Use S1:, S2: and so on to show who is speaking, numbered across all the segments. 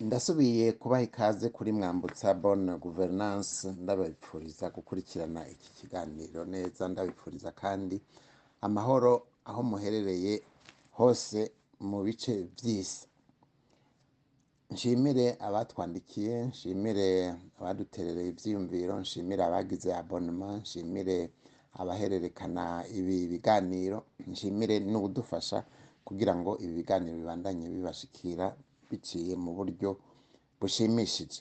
S1: ndasubiye kubaha ikaze kuri mwambutsa bonne governance ndabipfuriza gukurikirana iki kiganiro neza. Ndabipfuriza kandi amahoro aho muherereye hose mu bice by'isi. Nshimire abatwandikiye nshimire abaduterereye ibyiyumviro nshimire abagize abonema nshimire abahererekana ibi biganiro nshimire n'ubudufasha kugira ngo ibi biganiro bibandanye bibashikira biciye mu buryo bushimishije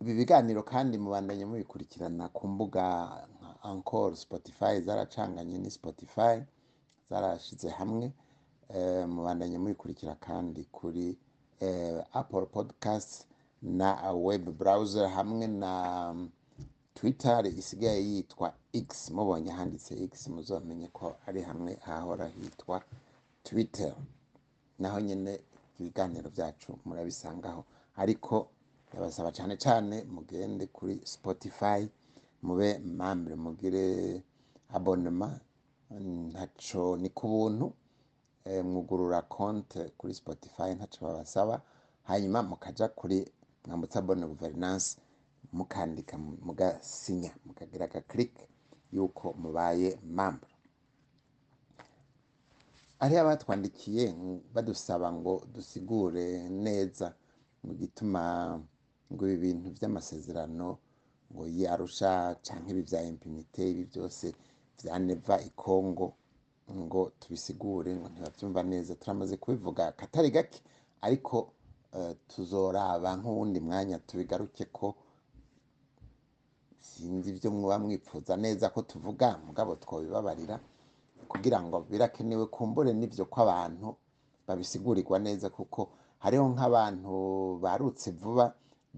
S1: ibi biganiro kandi mubandanye mubikurikirana ku mbuga nka ankoro spotify zaracanganye ni spotify zarashize hamwe. Eh, mubandanye mubikurikira kandi kuri eh, apple podcast na web browser hamwe na um, twitter isigaye yitwa x. Mubonye handitse x muzamenye ko ari hamwe hahora hitwa twitter. Naho nyine ibiganiro byacu murabisangaho. Ariko ndabasaba cyane cyane mugende kuri spotify mube mambre mugire abonema. Ntaco ni ku buntu eh, mwugurura konte kuri spotify ntaco babasaba. Hanyuma mukaja kuri mwambutsa bonne governance mukandika mugasinya mukagira agaklik yuko mubaye mambre hariho abatwandikiye badusaba ngo dusigure neza mu gituma ngo ibi bintu by'amasezerano ngo yarusha canke ibi vya impunite ibi byose vya neva ikongo ngo tubisigure ngo ntibavyumva neza. Turamaze kubivuga katari gake ariko eh, tuzoraba nk'uwundi mwanya tubigaruke ko sinzi ibyo muba mwipfuza neza ko tuvuga. Mugabo twobibabarira. Kugira ngo birakenewe kumbure n'ibyo ko abantu babisigurirwa neza kuko hariho nk'abantu barutse vuba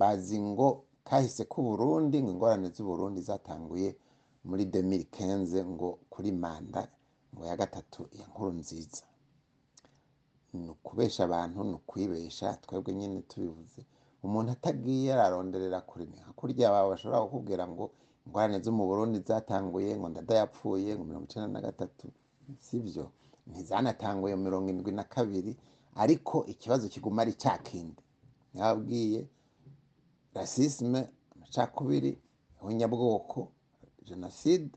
S1: bazi ngo kahise k'uburundi ngo ingorane z'uburundi zatanguye muri 2015 ngo kuri manda ngo ya gatatu ya nkuru nziza. Ni ukubesha abantu ni ukwibesha twebwe nyine tubivuze. Umuntu atagiye araronderera kure ni hakurya bawe bashobora kukubwira ngo ingorane zo mu burundi zatanguye ngo ndada yapfuye ngo mirongo icenda na gatatu. Sibyo ntizanatanguye mirongo indwi na kabiri ariko ikibazo kiguma ari cya kindi. Nababwiye rasisme amacakubiri ubunyabwoko jenoside.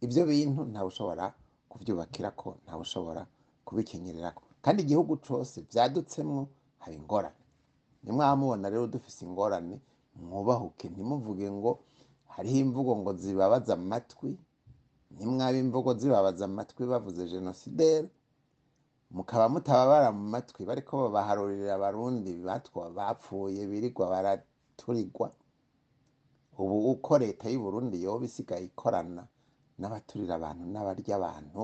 S1: Ibyo bintu ntawe ushobora kubyubakira ko ntawe ushobora kubikenyerera ko kandi igihugu cyose byadutsemwo haba ingorane. Nimwamubona rero dufise ingorane mwubahuke. Ntimuvuge ngo hariho imvugo ngo zibabaza amatwi nimwaba imvugo zibabaza amatwi bavuze genosidere mukaba mutababara mu matwi. Bariko babaharurira abarundi batwa bapfuye birirwa baraturirwa. Ubu uko leta y'u Burundi yoba isigaye ikorana n'abaturira abantu n'abarya abantu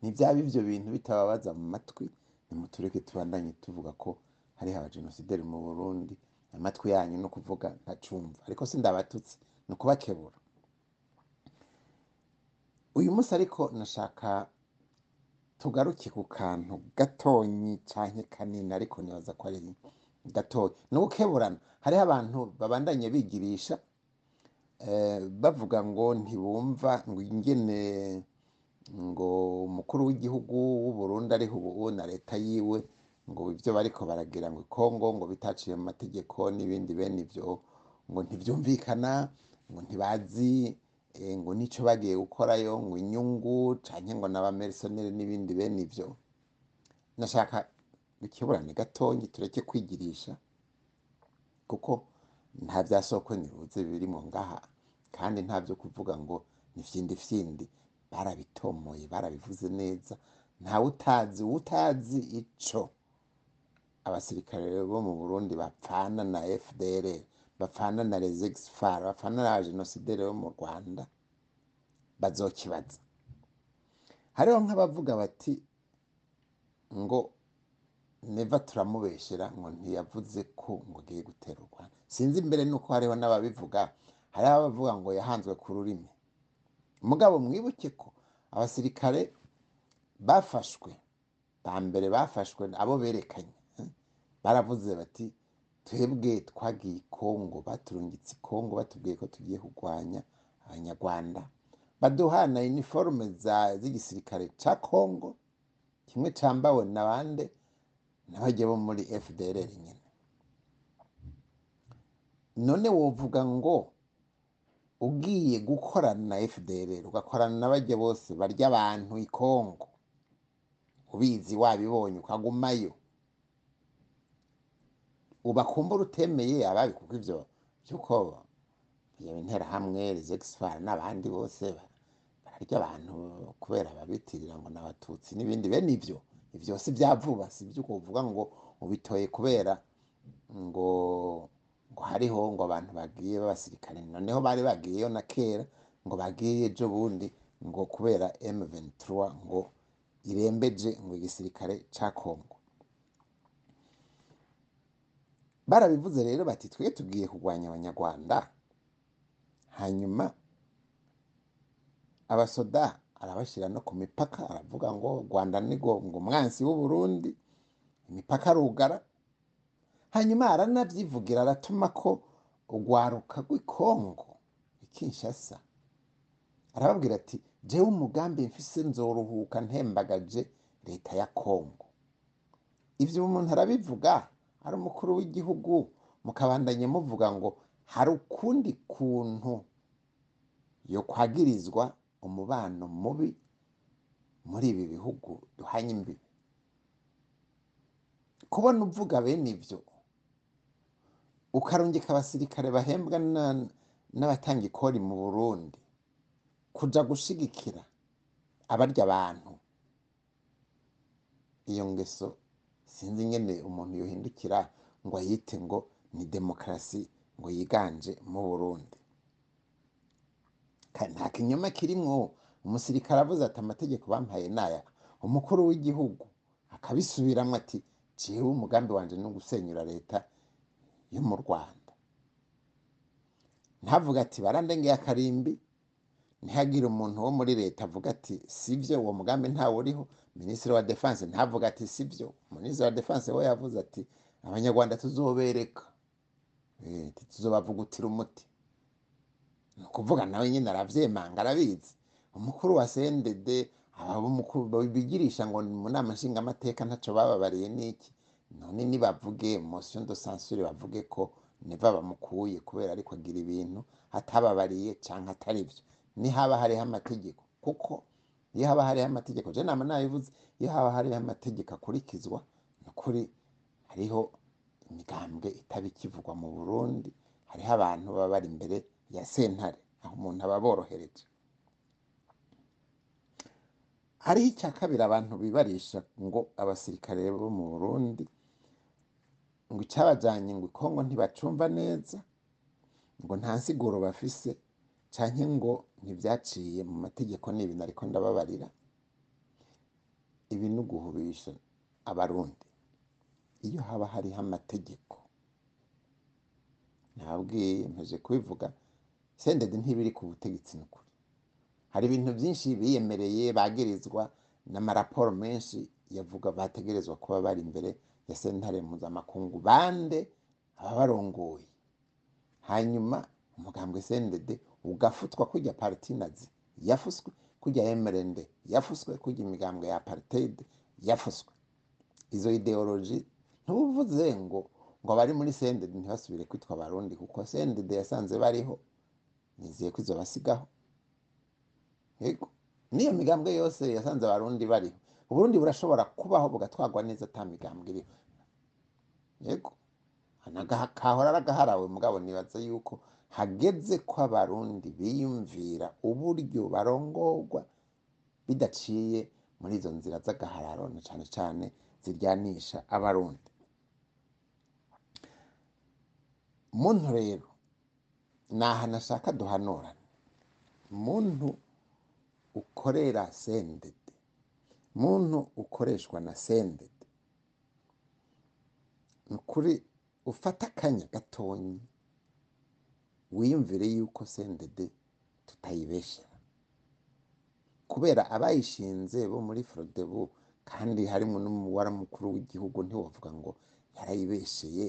S1: ntibyaba ivyo bintu bitababaza mu matwi. Nimutureke tubandanye tuvuga ko hariho abajenosideri mu Burundi. Amatwi yanyu no kuvuga ntacumva ariko sindabatutse ni ukubakebura. Uyu munsi ariko nashaka tugaruke ku kantu gatonyi canke kanini ariko nibaza ko ari gatoyi. Ni ugukeburana hariho abantu babandanye bigirisha eh, bavuga ngo ntibumva ngo ingene ngo umukuru w'igihugu w'uburundi ariho ubu na leta yiwe ngo ibyo bariko baragira ngo ikongo ngo bitaciye mu mategeko n'ibindi bene ivyo ngo ntivyumvikana ngo ntibazi ngo nico bagiye gukorayo ngo inyungu canke ngo n'abamerisoneri n'ibindi bene ivyo nashaka ikiburane gatonyi tureke kwigirisha kuko nta vya soko niruze birimo ngaha. Kandi nta vyo kuvuga ngo ni fyindi fyindi. Barabitomoye barabivuze neza. Ntawe utazi utazi ico. Abasirikare bo mu Burundi bapfana na FDR bapfana na exfar bapfana na genosidere bo mu Rwanda bazokibaza. Hariho nk'abavuga bati ngo neva turamubeshera ngo ntiyavuze ko ngo agiye gutera u Rwanda. Sinzi imbere nuko hariho n'ababivuga hariho abavuga ngo yahanzwe ku rurimi. Mugabo mwibuke ko abasirikare bafashwe ba mbere bafashwe abo berekanye eh, baravuze bati twebwe twagiye i kongo baturungitse i kongo batubwiye ko tugiye kurwanya abanyarwanda. Baduhana iniforume z'igisirikare ca kongo kimwe cambawe na bande n'abajya bo muri fdr nyine none wovuga ngo ugiye gukorana na fdr ugakorana n'abajya bose barya abantu i kongo ubizi wabibonye ukagumayo. Ubakumbura utemeye ababi kuko ibyo by'uko iyo interahamwe rezegisifari n'abandi bose ba- bararya abantu kubera babitirira ngo n'abatutsi n'ibindi. Bene ibyo ibyo si bya vuba si ibyo uvuga ngo ubitoye kubera ngo ngo hariho ngo abantu bagiye b'abasirikare. Noneho bari bagiyeyo na kera ngo bagiye ejo bundi ngo kubera M23 ngo irembeje ngo igisirikare ca Kongo barabivuze rero bati twe tugiye kurwanya abanyarwanda. Hanyuma abasoda arabashyira no ku mipaka aravuga ngo rwanda ni ngo umwansi w'u Burundi. Imipaka arugara. Hanyuma aranabyivugira aratuma ko urwaruka rw'i Kongo i Kinshasa. Arababwira ati jewe umugambi mfise nzoruhuka ntembagaje leta ya Kongo. Ibyo umuntu arabivuga. Ari umukuru w'igihugu mukabandanya muvuga ngo hari ukundi kuntu yo kwagirizwa umubano mubi muri ibi bihugu duhanye imbibi? Kubona uvuga bene ibyo ukarungika abasirikare bahembwa na- n'abatanga ikori mu burundi kuja gushigikira abarya abantu. Iyo ngeso sinzi ingene umuntu yohindukira ngo ayite ngo ni demokarasi ngo yiganje mu burundi. Nta kinyoma kirimwo. Umusirikare avuze ati amategeko bampaye naya umukuru w'igihugu akabisubiramwo ati jewe umugambi wanje ni ugusenyura leta yo mu rwanda. Ntavuga ati barandengeye akarimbi ntihagire umuntu wo muri leta avuga ati sibyo uwo mugambi ntawe uriho. Minisitiri wa defense ntavuga ati sibyo minisitiri wa defense we yavuze ati abanyarwanda tuzobereka. Eh, tuzobavugutira umuti. Ni ukuvuga nawe nyine aravyemanga arabizi. Umukuru wa cndd aba umukuru bigirisha ngo mu nama nshingamateka ntaco bababariye n'iki none nibavuge motion de censure bavuge ko neva bamukuye kubera ariko agira ibintu atababariye canke atari byo nihaba hariho amategeko. Kuko iyo haba hariho amategeko. Je nama nabivuze iyo haba hariho amategeko akurikizwa ni ukuri hariho imigambwe itaba ikivugwa mu burundi hariho abantu baba bari imbere ya sentare aho umuntu aba aborohereje. Hariho icya kabiri abantu bibarisha ngo abasirikare bo mu burundi ngo icyabajyanye ngo ikongo ntibacumva neza ngo nta nsiguro bafise canke ngo ntibyaciye mu mategeko ni ibintu ariko ndababarira ibi ni uguhubisha abarundi. Iyo haba hariho amategeko ntabwiye mpeje kubivuga sendede ntibiri ku butegetsi ni ukuri hari ibintu byinshi biyemereye bagirizwa n'amaraporo menshi yavuga bategerezwa kuba bari imbere ya sentare mpuzamakungu. Bande ababarongoye. Hanyuma umugambwe sendede ugafutwa kujya partinazi yafuswe kujya emerende yafuswe kujya imigambwe ya apartheid yafuswe. Izo ideoloji ntuvuze ngo ngo abari muri sendede ntibasubire kwitwa abarundi kuko sendede yasanze bariho nizeye ko izo basigaho. Yego niyo migambwe yose yasanze abarundi bariho. Uburundi burashobora kubaho bugatwarwa neza ata migambwe iriho. Yego kahora aragaharawe mugabo nibaza yuko hageze ko abarundi biyumvira uburyo barongorwa bidaciye muri izo nzira z'agahararo na cane cane ziryanisha abarundi. Muntu rero naha nashaka duhanurane. Muntu ukorera sendede. Muntu ukoreshwa na sendede. Ni ukuri ufata akanya gatonyi wiyumvire yuko sendede tutayibeshera kubera abayishinze bo muri forodebu kandi harimo n'umubare mukuru w'igihugu ntiwavuga ngo yarayibesheye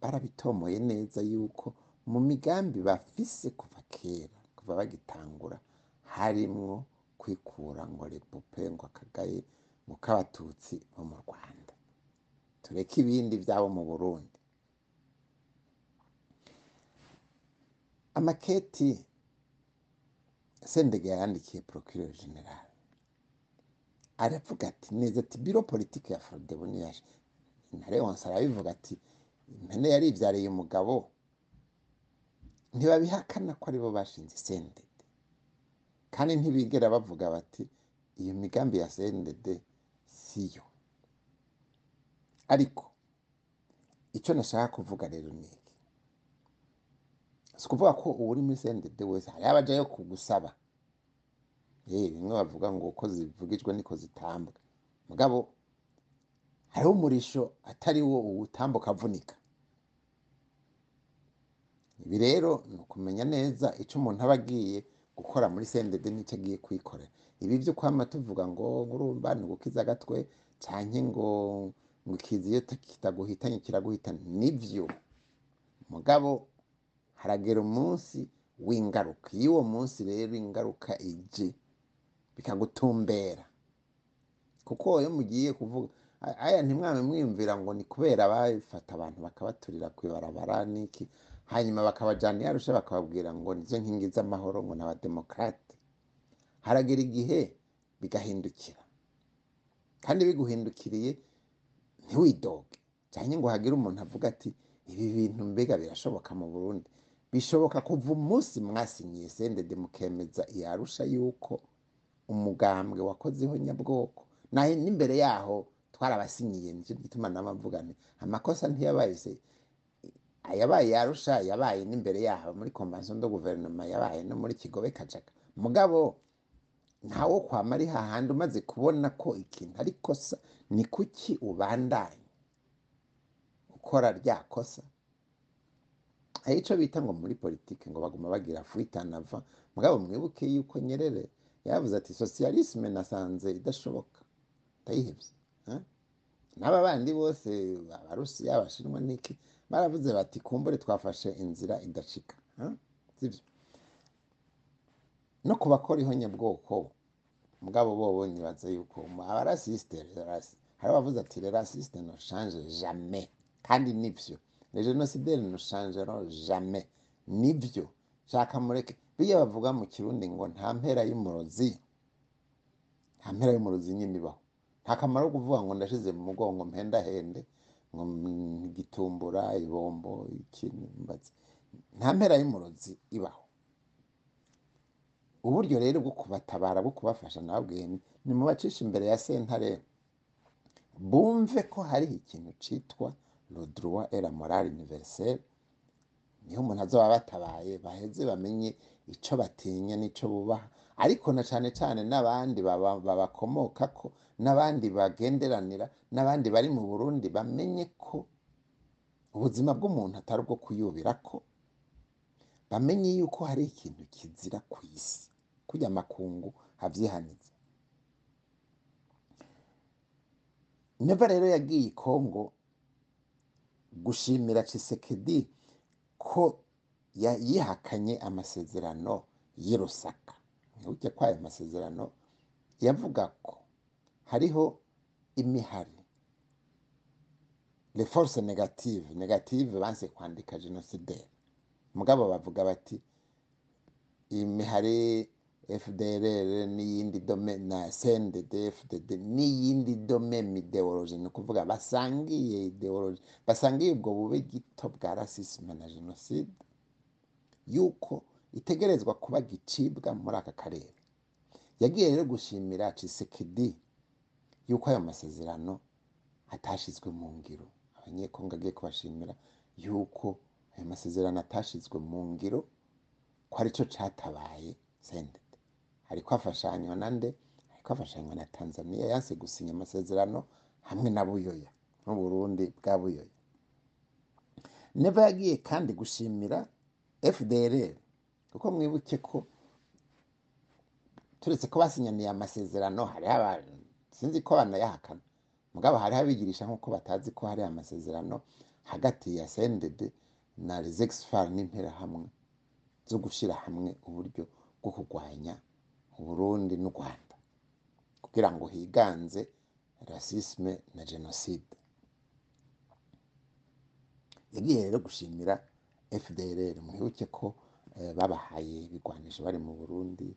S1: barabitomoye neza yuko mu migambi bafise kuva kera kuva bagitangura harimwo kwikura ngo repupe ngo akagaye mu k'abatutsi bo mu rwanda. Tureke ibindi byabo mu burundi. Amaketi sendege yandikiye procureur general. Aravuga ati neza ati biro politike ya intare wonse arabivuga ati impene yari ibyariye umugabo. Ntibabihakana ko ari bo bashinze sendede. Kandi ntibigera bavuga bati iyo migambi ya sendede siyo. Ariko icyo nashaka kuvuga rero ni si ukuvuga ko uri muri sendede wese hariho abajayo kugusaba. Yewe bimwe bavuga ngo uko zivugijwe niko zitambwa mugabo hariho umurisho atari wo uwutambuka avunika. Ibi rero ni ukumenya neza icyo umuntu aba agiye gukora muri sendede n'icyo agiye kwikorera. Ibi byo kwama tuvuga ngo ngurumva ni ugukiza agatwe cyane ngo ngo ikizi iyo kitaguhitanye kiraguhitana. Nibyo mugabo haragera umunsi w'ingaruka iyo uwo munsi rero ingaruka ije bikagutumbera. Kuko iyo mugiye kuvuga aya ntimwame mwiyumvira ngo ni kubera bafata abantu bakabaturira ku ibarabara n'iki hanyuma bakabajyana iyo arusha bakababwira ngo nizo nkingi z'amahoro ngo ni abademokarate haragera igihe bigahindukira. Kandi biguhindukiriye ntiwidoge. Cyane ngo hagire umuntu avuga ati ibi bintu mbega birashoboka mu burundi. Bishoboka kuva umunsi mwasinyiye sendede mukemeza iyarusha yuko umugambwe wakozeho nyabwoko. Naho n'imbere yaho twarabasinyiye ni cyo gituma mvuga nti amakosa ntiyabaye se. Ayabaye yarusha yabaye n'imbere yaho. Muri konvansiyo do guverinoma yabaye no muri kigobe kajaga mugabo ntawo kwama ari hahandi umaze kubona ko ikintu ari kosa. Ni kuki ubandanya ukora rya kosa? Hari icyo bita ngo muri politiki ngo baguma bagira fuitanava mugabo mwibuke yuko nyerere yavuze ati sosiyalisme nasanze idashoboka. Ndayihebye n'aba bandi bose abarusiya abashinwa n'iki baravuze bati kumbure twafashe inzira idacika. Sibyo? No ku bakora ihonyabwoko mugabo bo nibaza yuko abarasisite hari abavuze ati rerasisite no shanje jamais. Kandi ni byo no shanje no jamais. Nibyo shaka mureke. Bijya bavuga mu kirundi ngo nta mpera y'umurozi. Nta mpera y'umurozi nyine ibaho. Nta kamaro ko kuvuga ngo ndashize mu mugongo mpendahende ngo gitumbura ibombo ikintu mbazi nta mpera y'umurozi ibaho. Uburyo rero bwo kubatabara bwo kubafasha nababwiye ni mu bacisha imbere ya sentare. Bumve ko hariho ikintu cyitwa et la morale universelle ni ho umuntu azoba batabaye baheze bamenye icyo batinya n'icyo bubaha. Ariko na cyane cyane n'abandi babakomoka ko n'abandi bagenderanira n'abandi bari mu burundi bamenye ko ubuzima bw'umuntu atari ubwo kuyubira ko bamenye yuko hari ikintu kizira ku isi kujya amakungu habyihanitse neva rero yagiye i kongo gushimira cisekedi ko yihakanye amasezerano y'i ntibuke ko ayo masezerano yavuga ko hariho imihari. Force negative negative banse kwandika genocidaire mugabo bavuga bati imihari fdrr n'iyindi dome na cndd fdd n'iyindi dome ideology ni ukuvuga basangiye ideology basangiye ubwo bube gito bwa rasisme na jenoside yuko itegerezwa kuba gicibwa muri aka karere. Yagiye rero gushimira cisekedi yuko ayo masezerano atashizwe mu ngiro. Abanyekongo agiye kubashimira yuko ayo masezerano atashizwe mu ngiro ko ari cyo catabaye sendede ariko afashanywa na nde ariko afashanywa na tanzania yanse gusinya amasezerano hamwe na buyoya n'uburundi bwa buyoya. Neva yagiye kandi gushimira fdrr kuko mwibuke ko turetse ko basinyaniye amasezerano hariho abantu sinzi ko banayahakana. Mugabo hariho abigirisha nk'uko batazi ko hari amasezerano hagati ya sendede na rezexfar n'interahamwe zo gushyira hamwe uburyo bwo kurwanya uburundi n'u rwanda. Kugira ngo higanze rasisme na jenoside yagiye rero gushimira fdrr mwibuke ko eh, babahaye ibigwanisho bari mu burundi.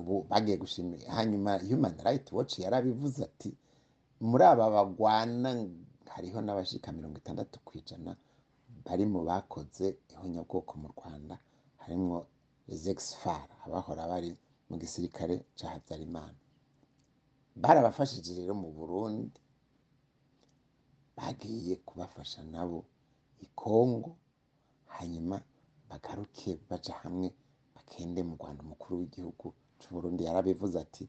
S1: Ubu bagiye gushimira hanyuma human right watch yarabivuze ati muri aba bagwana hariho n'abashika mirongo itandatu ku ijana bari mu bakoze ihonyabwoko mu rwanda harimwo zexfar abahora bari mu gisirikare ca habyarimana. Barabafashije rero mu burundi bagiye kubafasha nabo i kongo hanyuma bagaruke baja hamwe bakende mu rwanda umukuru w'igihugu c'uburundi yarabivuze ati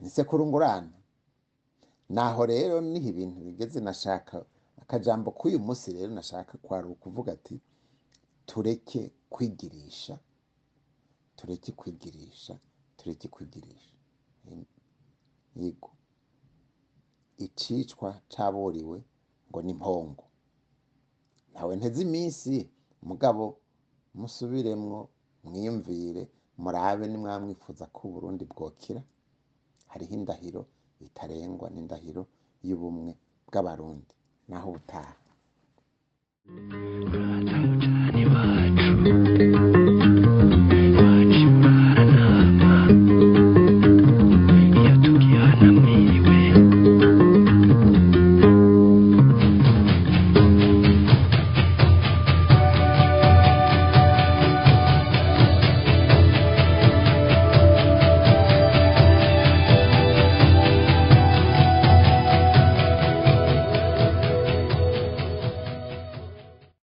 S1: nisekurungurana naho rero ni ho ibintu bigeze nashaka akajambo k'uyu munsi rero nashaka kwari ukuvuga ati tureke kwigirisha tureke kwigirisha tureke kwigirisha yego. Icicwa caburiwe ngo ni mpongo. Ntawe nteze iminsi mugabo musubiremwo mwiyumvire murabe nimwamwifuza ko uburundi bwokira. Hariho indahiro itarengwa n'indahiro y'ubumwe bw'abarundi. Naho ubutaha.